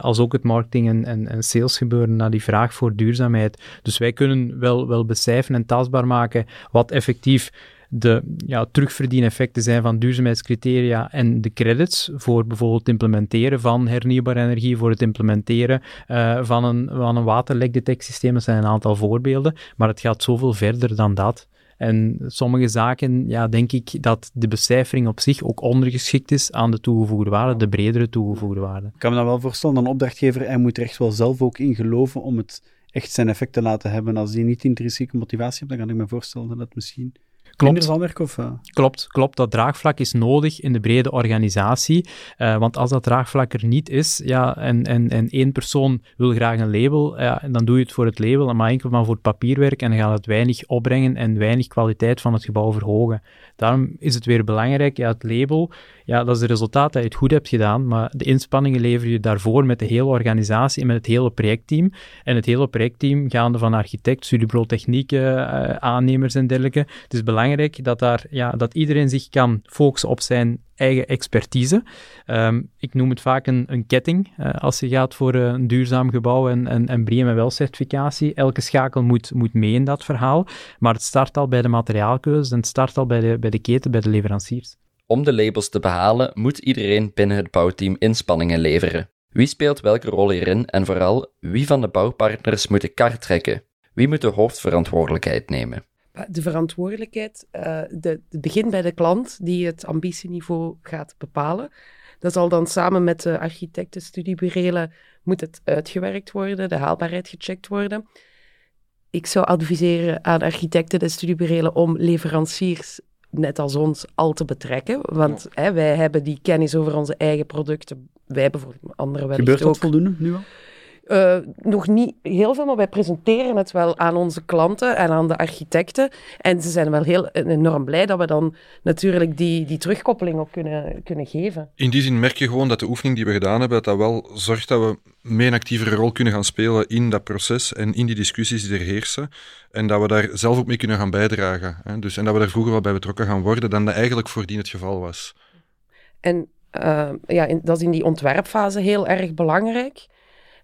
als ook het marketing- en, en, en sales gebeuren naar die vraag voor duurzaamheid. Dus wij kunnen wel wel, becijferen en tastbaar maken wat effectief de ja, terugverdieneffecten zijn van duurzaamheidscriteria en de credits voor bijvoorbeeld het implementeren van hernieuwbare energie, voor het implementeren uh, van een, van een waterlekdetectiesysteem. Dat zijn een aantal voorbeelden, maar het gaat zoveel verder dan dat. En sommige zaken, ja, denk ik dat de becijfering op zich ook ondergeschikt is aan de toegevoegde waarde, de bredere toegevoegde waarde. Ik kan me dan wel voorstellen, een opdrachtgever, hij moet er echt wel zelf ook in geloven om het echt zijn effecten laten hebben. Als die niet intrinsieke motivatie heeft, dan kan ik me voorstellen dat het misschien Klopt. zal werken? Of, uh? Klopt, klopt. Dat draagvlak is nodig in de brede organisatie. Uh, want als dat draagvlak er niet is, ja, en, en, en één persoon wil graag een label, ja, dan doe je het voor het label, maar enkel maar voor het papierwerk en dan gaat het weinig opbrengen en weinig kwaliteit van het gebouw verhogen. Daarom is het weer belangrijk, ja, het label, ja, dat is het resultaat dat je het goed hebt gedaan, maar de inspanningen lever je daarvoor met de hele organisatie en met het hele projectteam. En het hele projectteam, gaande van architect, studiebureau uh, aannemers en dergelijke. Het is belangrijk dat, daar, ja, dat iedereen zich kan focussen op zijn eigen expertise. Um, ik noem het vaak een, ketting. Uh, als je gaat voor uh, een duurzaam gebouw en, en, en BREEAM wel certificatie, elke schakel moet, moet mee in dat verhaal. Maar het start al bij de materiaalkeuze en het start al bij de, bij de keten, bij de leveranciers. Om de labels te behalen, moet iedereen binnen het bouwteam inspanningen leveren. Wie speelt welke rol hierin en vooral wie van de bouwpartners moet de kar trekken? Wie moet de hoofdverantwoordelijkheid nemen? De verantwoordelijkheid uh, de, begint bij de klant die het ambitieniveau gaat bepalen. Dat zal dan samen met de architecten, studieburelen, moet het uitgewerkt worden, de haalbaarheid gecheckt worden. Ik zou adviseren aan architecten en studieburelen om leveranciers net als ons al te betrekken. Want hè, wij hebben die kennis over onze eigen producten. Wij bijvoorbeeld, andere wellicht Gebeurt dat voldoende nu al? Uh, nog niet heel veel, maar wij presenteren het wel aan onze klanten en aan de architecten. En ze zijn wel heel enorm blij dat we dan natuurlijk die, die terugkoppeling ook kunnen, kunnen geven. In die zin merk je gewoon dat de oefening die we gedaan hebben, dat dat wel zorgt dat we mee een actievere rol kunnen gaan spelen in dat proces en in die discussies die er heersen. En dat we daar zelf ook mee kunnen gaan bijdragen. Hè. Dus, en dat we daar vroeger wel bij betrokken gaan worden dan dat eigenlijk voordien het geval was. En uh, ja, in, dat is in die ontwerpfase heel erg belangrijk.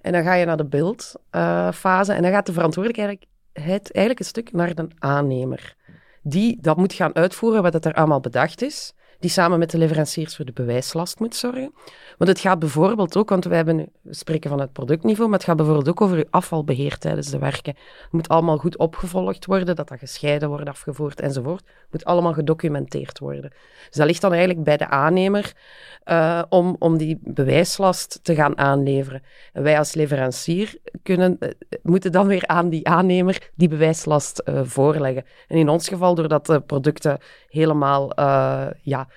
En dan ga je naar de beeldfase en dan gaat de verantwoordelijkheid eigenlijk een stuk naar de aannemer. Die dat moet gaan uitvoeren wat er allemaal bedacht is die samen met de leveranciers voor de bewijslast moet zorgen. Want het gaat bijvoorbeeld ook, want we, hebben, we spreken van het productniveau, maar het gaat bijvoorbeeld ook over uw afvalbeheer tijdens de werken. Het moet allemaal goed opgevolgd worden, dat dat gescheiden wordt, afgevoerd enzovoort. Het moet allemaal gedocumenteerd worden. Dus dat ligt dan eigenlijk bij de aannemer uh, om, om die bewijslast te gaan aanleveren. En wij als leverancier kunnen, uh, moeten dan weer aan die aannemer die bewijslast uh, voorleggen. En in ons geval, doordat de producten helemaal ja,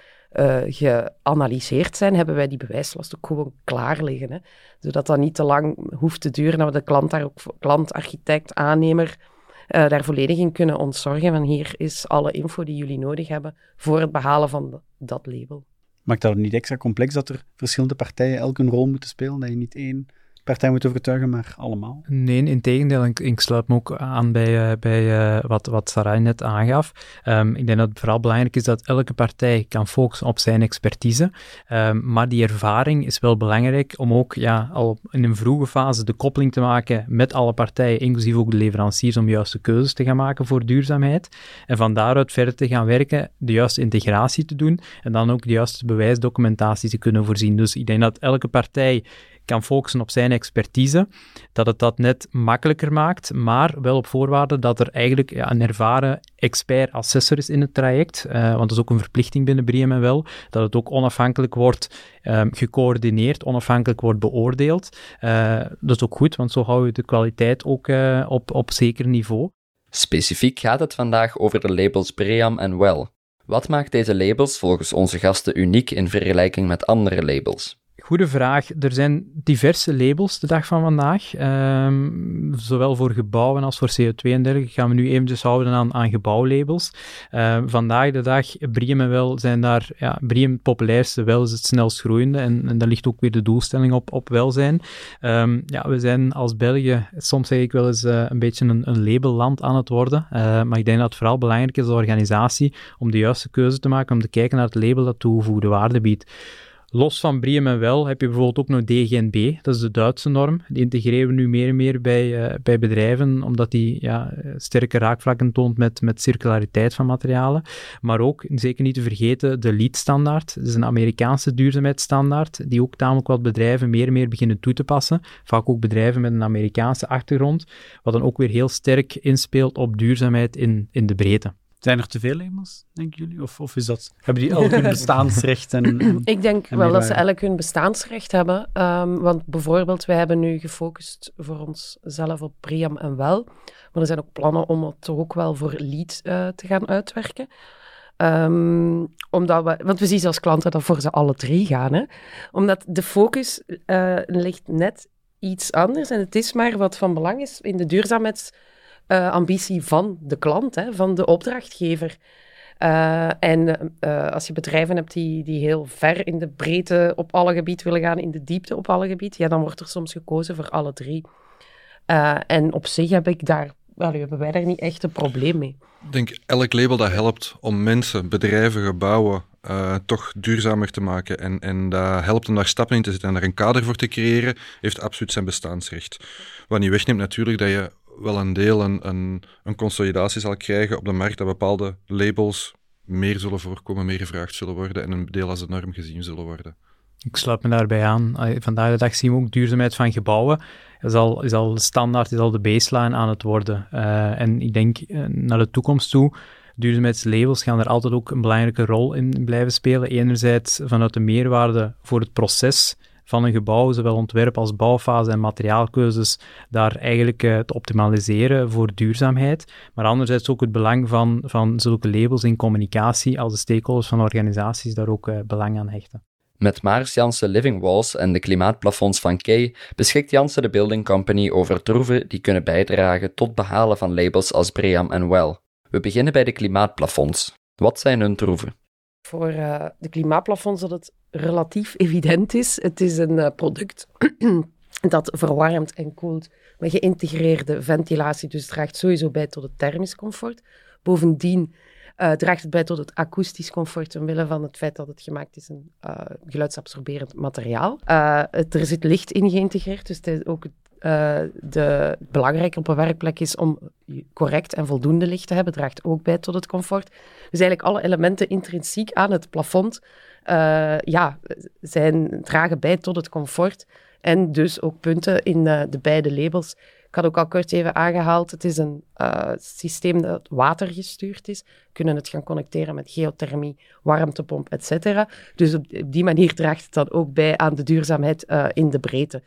geanalyseerd zijn, hebben wij die bewijslast ook gewoon klaar liggen. Hè? Zodat dat niet te lang hoeft te duren, dat we de klant, daar ook, klant architect, aannemer daar volledig in kunnen ontzorgen. Van hier is alle info die jullie nodig hebben voor het behalen van dat label. Maakt dat niet extra complex dat er verschillende partijen elk een rol moeten spelen? Dat je niet één partij moet overtuigen, maar allemaal? Nee, in tegendeel. Ik, sluit me ook aan bij, uh, bij uh, wat, wat Sarai net aangaf. Um, ik denk dat het vooral belangrijk is dat elke partij kan focussen op zijn expertise. Um, maar die ervaring is wel belangrijk om ook ja, al in een vroege fase de koppeling te maken met alle partijen, inclusief ook de leveranciers, om juiste keuzes te gaan maken voor duurzaamheid. En van daaruit verder te gaan werken, de juiste integratie te doen en dan ook de juiste bewijsdocumentatie te kunnen voorzien. Dus ik denk dat elke partij kan focussen op zijn expertise, dat het dat net makkelijker maakt, maar wel op voorwaarde dat er eigenlijk ja, een ervaren expert-assessor is in het traject, uh, want dat is ook een verplichting binnen BRIEM en wel, dat het ook onafhankelijk wordt um, gecoördineerd, onafhankelijk wordt beoordeeld. Uh, dat is ook goed, want zo houden we de kwaliteit ook uh, op, op zeker niveau. Specifiek gaat het vandaag over de labels BREAM en WELL. Wat maakt deze labels volgens onze gasten uniek in vergelijking met andere labels? Goede vraag. Er zijn diverse labels de dag van vandaag. Ehm, zowel voor gebouwen als voor CO2 en dergelijke. Gaan we nu eventjes houden aan, aan gebouwlabels. Ehm, vandaag de dag, Briem en Wel zijn daar, ja, Briem het populairste, Wel is het snelst groeiende. En, en daar ligt ook weer de doelstelling op, op welzijn. Um, ja, we zijn als België, soms zeg ik wel eens, uh, een beetje een, een labelland aan het worden. Maar ik denk dat het vooral belangrijk is als organisatie om de juiste keuze te maken, om te kijken naar het label dat toegevoegde waarde biedt. Los van Briem en Wel heb je bijvoorbeeld ook nog DGNB, dat is de Duitse norm. Die integreren we nu meer en meer bij, uh, bij bedrijven, omdat die ja, sterke raakvlakken toont met, met circulariteit van materialen. Maar ook, zeker niet te vergeten, de LEED-standaard. Dat is een Amerikaanse duurzaamheidsstandaard, die ook tamelijk wat bedrijven meer en meer beginnen toe te passen. Vaak ook bedrijven met een Amerikaanse achtergrond, wat dan ook weer heel sterk inspeelt op duurzaamheid in, in de breedte. Zijn er te veel labels, denken jullie? Of, of is dat, hebben die elk hun bestaansrecht? En, en ik denk en wel dat ze elk hun bestaansrecht hebben. Um, want bijvoorbeeld, wij hebben nu gefocust voor onszelf op Priam en Wel. Maar er zijn ook plannen om het toch ook wel voor Lead uh, te gaan uitwerken. Um, omdat we, want we zien als klanten dat voor ze alle drie gaan. Hè? Omdat de focus uh, ligt net iets anders. En het is maar wat van belang is in de duurzaamheids uh, ambitie van de klant, hè, van de opdrachtgever. Uh, en uh, als je bedrijven hebt die, die heel ver in de breedte op alle gebieden willen gaan, in de diepte op alle gebieden, ja, dan wordt er soms gekozen voor alle drie. en op zich heb ik daar, well, hebben wij daar niet echt een probleem mee. Ik denk elk label dat helpt om mensen, bedrijven, gebouwen toch duurzamer te maken en, en dat helpt om daar stappen in te zetten en daar een kader voor te creëren, heeft absoluut zijn bestaansrecht. Wat niet wegneemt natuurlijk dat je wel een deel een, een, een, consolidatie zal krijgen op de markt, dat bepaalde labels meer zullen voorkomen, meer gevraagd zullen worden en een deel als de norm gezien zullen worden. Ik sluit me daarbij aan. Vandaag de dag zien we ook duurzaamheid van gebouwen. Is al, is al standaard, is al de baseline aan het worden. Uh, en ik denk uh, naar de toekomst toe, duurzaamheidslabels gaan er altijd ook een belangrijke rol in blijven spelen. Enerzijds vanuit de meerwaarde voor het proces van een gebouw, zowel ontwerp als bouwfase en materiaalkeuzes, daar eigenlijk uh, te optimaliseren voor duurzaamheid. Maar anderzijds ook het belang van, van zulke labels in communicatie, als de stakeholders van organisaties daar ook uh, belang aan hechten. Met Maars Janssen Living Walls en de klimaatplafonds van Kay beschikt Janssen de Building Company over troeven die kunnen bijdragen tot behalen van labels als Bream en Well. We beginnen bij de klimaatplafonds. Wat zijn hun troeven? Voor uh, de klimaatplafonds dat het relatief evident is. Het is een uh, product dat verwarmt en koelt met geïntegreerde ventilatie, dus draagt sowieso bij tot het thermisch comfort. Bovendien uh, draagt het bij tot het akoestisch comfort, omwille van het feit dat het gemaakt is een uh, geluidsabsorberend materiaal. Er zit licht in geïntegreerd, dus het is ook de, belangrijk op een werkplek is om correct en voldoende licht te hebben, draagt ook bij tot het comfort. Dus eigenlijk alle elementen intrinsiek aan het plafond uh, ja, zijn, dragen bij tot het comfort. En dus ook punten in uh, de beide labels. Ik had ook al kort even aangehaald, het is een uh, systeem dat watergestuurd is. We kunnen het gaan connecteren met geothermie, warmtepomp, etc. Dus op die manier draagt het dan ook bij aan de duurzaamheid in de breedte.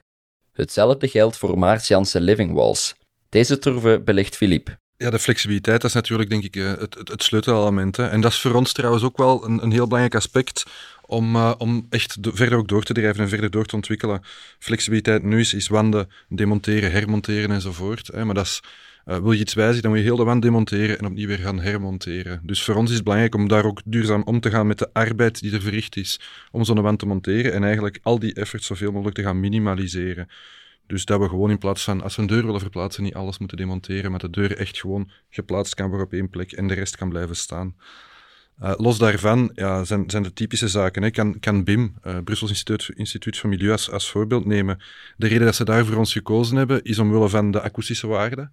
Hetzelfde geldt voor Maars Janssen Living Walls. Deze troeven belicht Philippe. Ja, de flexibiliteit dat is natuurlijk denk ik het, het, het sleutelelement. En dat is voor ons trouwens ook wel een, een heel belangrijk aspect om, uh, om echt de, verder ook door te drijven en verder door te ontwikkelen. Flexibiliteit nu is, is wanden demonteren, hermonteren enzovoort. Hè. Maar dat is, uh, wil je iets wijzigen, dan moet je heel de wand demonteren en opnieuw weer gaan hermonteren. Dus voor ons is het belangrijk om daar ook duurzaam om te gaan met de arbeid die er verricht is om zo'n wand te monteren en eigenlijk al die efforts zoveel mogelijk te gaan minimaliseren. Dus dat we gewoon in plaats van, als we een deur willen verplaatsen, niet alles moeten demonteren, maar de deur echt gewoon geplaatst kan worden op één plek en de rest kan blijven staan. Uh, los daarvan ja, zijn, zijn de typische zaken. Hè. Kan, kan BIM, uh, Brussels Instituut, Instituut voor Milieu, als, als voorbeeld nemen. De reden dat ze daar voor ons gekozen hebben, is omwille van de akoestische waarde,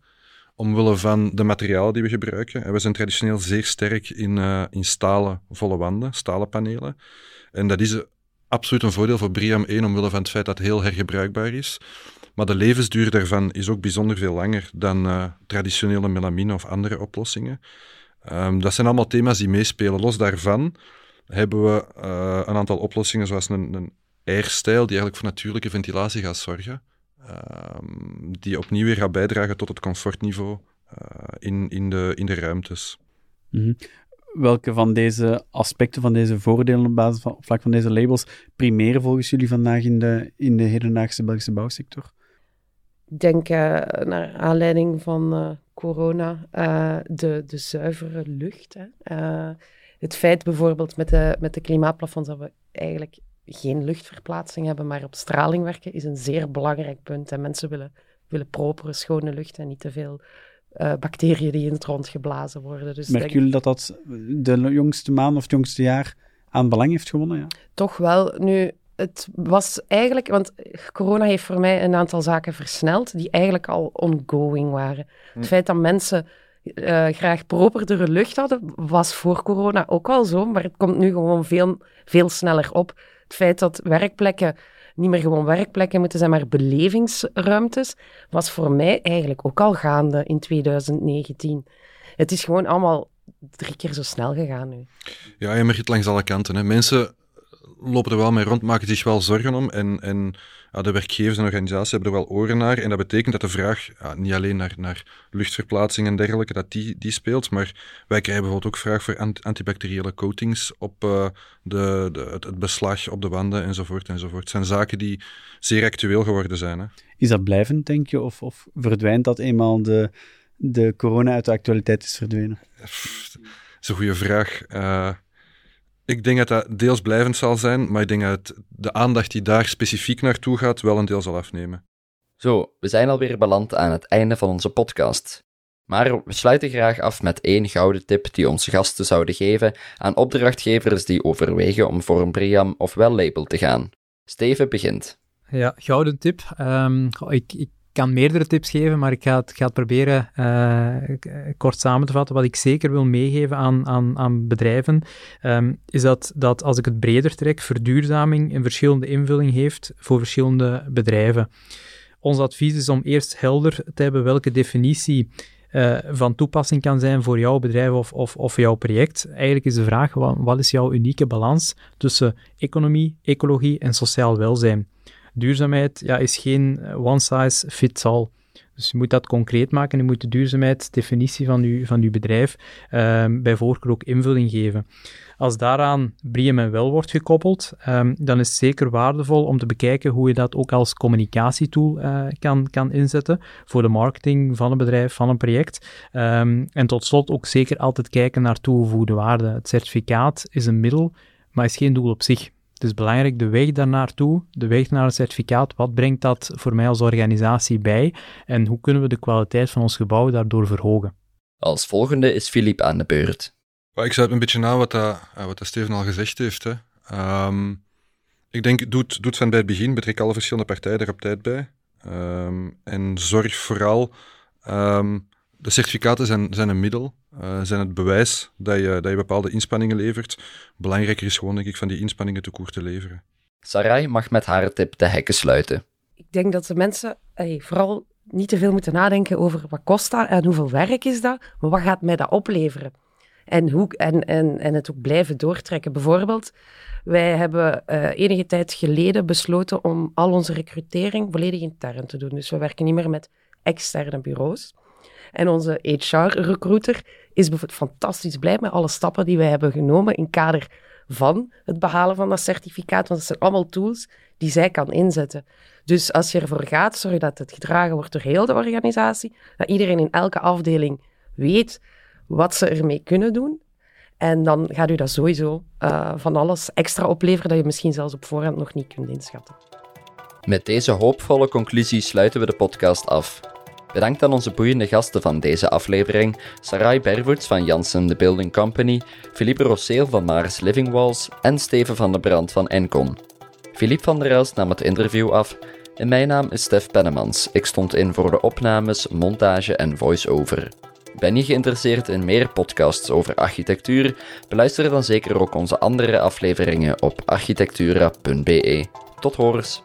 omwille van de materialen die we gebruiken. En we zijn traditioneel zeer sterk in, uh, in stalen volle wanden, stalen panelen. En dat is absoluut een voordeel voor Briam 1, omwille van het feit dat het heel hergebruikbaar is. Maar de levensduur daarvan is ook bijzonder veel langer dan uh, traditionele melamine of andere oplossingen. Um, dat zijn allemaal thema's die meespelen. Los daarvan hebben we uh, een aantal oplossingen, zoals een, een airstijl, die eigenlijk voor natuurlijke ventilatie gaat zorgen. Um, die opnieuw weer gaat bijdragen tot het comfortniveau uh, in, in, de, in de ruimtes. -hmm. welke van deze aspecten, van deze voordelen op, basis van, vlak van deze labels, primeren volgens jullie vandaag in de, in de hedendaagse Belgische bouwsector? Ik denk uh, naar aanleiding van uh, corona, uh, de, de zuivere lucht. Hè. het feit bijvoorbeeld met de, met de klimaatplafonds dat we eigenlijk geen luchtverplaatsing hebben, maar op straling werken, is een zeer belangrijk punt. En mensen willen, willen propere, schone lucht en niet te veel uh, bacteriën die in het rond geblazen worden. Dus Merken jullie dat dat de jongste maand of het jongste jaar aan belang heeft gewonnen? Ja? Toch wel. Nu, het was eigenlijk, want corona heeft voor mij een aantal zaken versneld die eigenlijk al ongoing waren. Hm. Het feit dat mensen uh, graag properdere lucht hadden, was voor corona ook al zo, maar het komt nu gewoon veel, veel sneller op. Het feit dat werkplekken niet meer gewoon werkplekken moeten zijn, maar belevingsruimtes, was voor mij eigenlijk ook al gaande in 2019. Het is gewoon allemaal drie keer zo snel gegaan nu. Ja, je merkt het langs alle kanten. Hè. Mensen lopen er wel mee rond, maken zich wel zorgen om. En, en ja, de werkgevers en organisaties hebben er wel oren naar. En dat betekent dat de vraag ja, niet alleen naar, naar luchtverplaatsing en dergelijke, dat die, die speelt. Maar wij krijgen bijvoorbeeld ook vraag voor antibacteriële coatings op uh, de, de, het, beslag op de wanden enzovoort enzovoort. Het zijn zaken die zeer actueel geworden zijn. Hè. Is dat blijvend, denk je? Of, of verdwijnt dat eenmaal de, de corona uit de actualiteit is verdwenen? Dat is een goede vraag. Uh, ik denk dat dat deels blijvend zal zijn, maar ik denk dat de aandacht die daar specifiek naartoe gaat wel een deel zal afnemen. Zo, we zijn alweer beland aan het einde van onze podcast. Maar we sluiten graag af met één gouden tip die onze gasten zouden geven aan opdrachtgevers die overwegen om voor een Briam of wel label te gaan. Steven begint. Ja, gouden tip. Um, ik, ik kan meerdere tips geven, maar ik ga het, ga het proberen uh, kort samen te vatten. Wat ik zeker wil meegeven aan, aan, aan bedrijven, um, is dat, dat als ik het breder trek, verduurzaming een verschillende invulling heeft voor verschillende bedrijven. Ons advies is om eerst helder te hebben welke definitie uh, van toepassing kan zijn voor jouw bedrijf of, of, of jouw project. Eigenlijk is de vraag, wat is jouw unieke balans tussen economie, ecologie en sociaal welzijn? Duurzaamheid ja, is geen eh, one size fits all. Dus je moet dat concreet maken. Je moet de duurzaamheidsdefinitie van je, van uw bedrijf um, bij voorkeur ook invulling geven. Als daaraan Briem en Wel wordt gekoppeld, um, dan is het zeker waardevol om te bekijken hoe je dat ook als communicatietool uh, kan, kan inzetten voor de marketing van een bedrijf, van een project. Um, en tot slot ook zeker altijd kijken naar toegevoegde waarde. Het certificaat is een middel, maar is geen doel op zich. Het is belangrijk de weg daarnaartoe, de weg naar het certificaat. Wat brengt dat voor mij als organisatie bij en hoe kunnen we de kwaliteit van ons gebouw daardoor verhogen? Als volgende is Filip aan de beurt. Ik sluit een beetje na wat, dat, eh, wat dat Steven al gezegd heeft. Hè. Um, ik denk, doe het, van bij het begin, betrek alle verschillende partijen er op tijd bij. Um, en zorg vooral um, de certificaten zijn, zijn een middel, uh, zijn het bewijs dat je, dat je bepaalde inspanningen levert. Belangrijker is gewoon, denk ik, van die inspanningen te koer te leveren. Sarai mag met haar tip de hekken sluiten. Ik denk dat de mensen hey, vooral niet te veel moeten nadenken over wat kost dat en hoeveel werk is dat, maar wat gaat mij dat opleveren? En, hoe, en, en, en het ook blijven doortrekken. Bijvoorbeeld, wij hebben uh, enige tijd geleden besloten om al onze recrutering volledig intern te doen. Dus we werken niet meer met externe bureaus. En onze HR-recruiter is fantastisch blij met alle stappen die wij hebben genomen in kader van het behalen van dat certificaat. Want dat zijn allemaal tools die zij kan inzetten. Dus als je ervoor gaat, zorg dat het gedragen wordt door heel de organisatie. Dat iedereen in elke afdeling weet wat ze ermee kunnen doen. En dan gaat u dat sowieso uh, van alles extra opleveren dat je misschien zelfs op voorhand nog niet kunt inschatten. Met deze hoopvolle conclusie sluiten we de podcast af. Bedankt aan onze boeiende gasten van deze aflevering, Sarai Bervoets van Janssen The Building Company, Philippe Rosseel van Mars Living Walls en Steven van der Brand van Encon. Philippe van der Elst nam het interview af en mijn naam is Stef Pennemans. Ik stond in voor de opnames, montage en voice-over. Ben je geïnteresseerd in meer podcasts over architectuur? Beluister dan zeker ook onze andere afleveringen op architectura.be. Tot horens!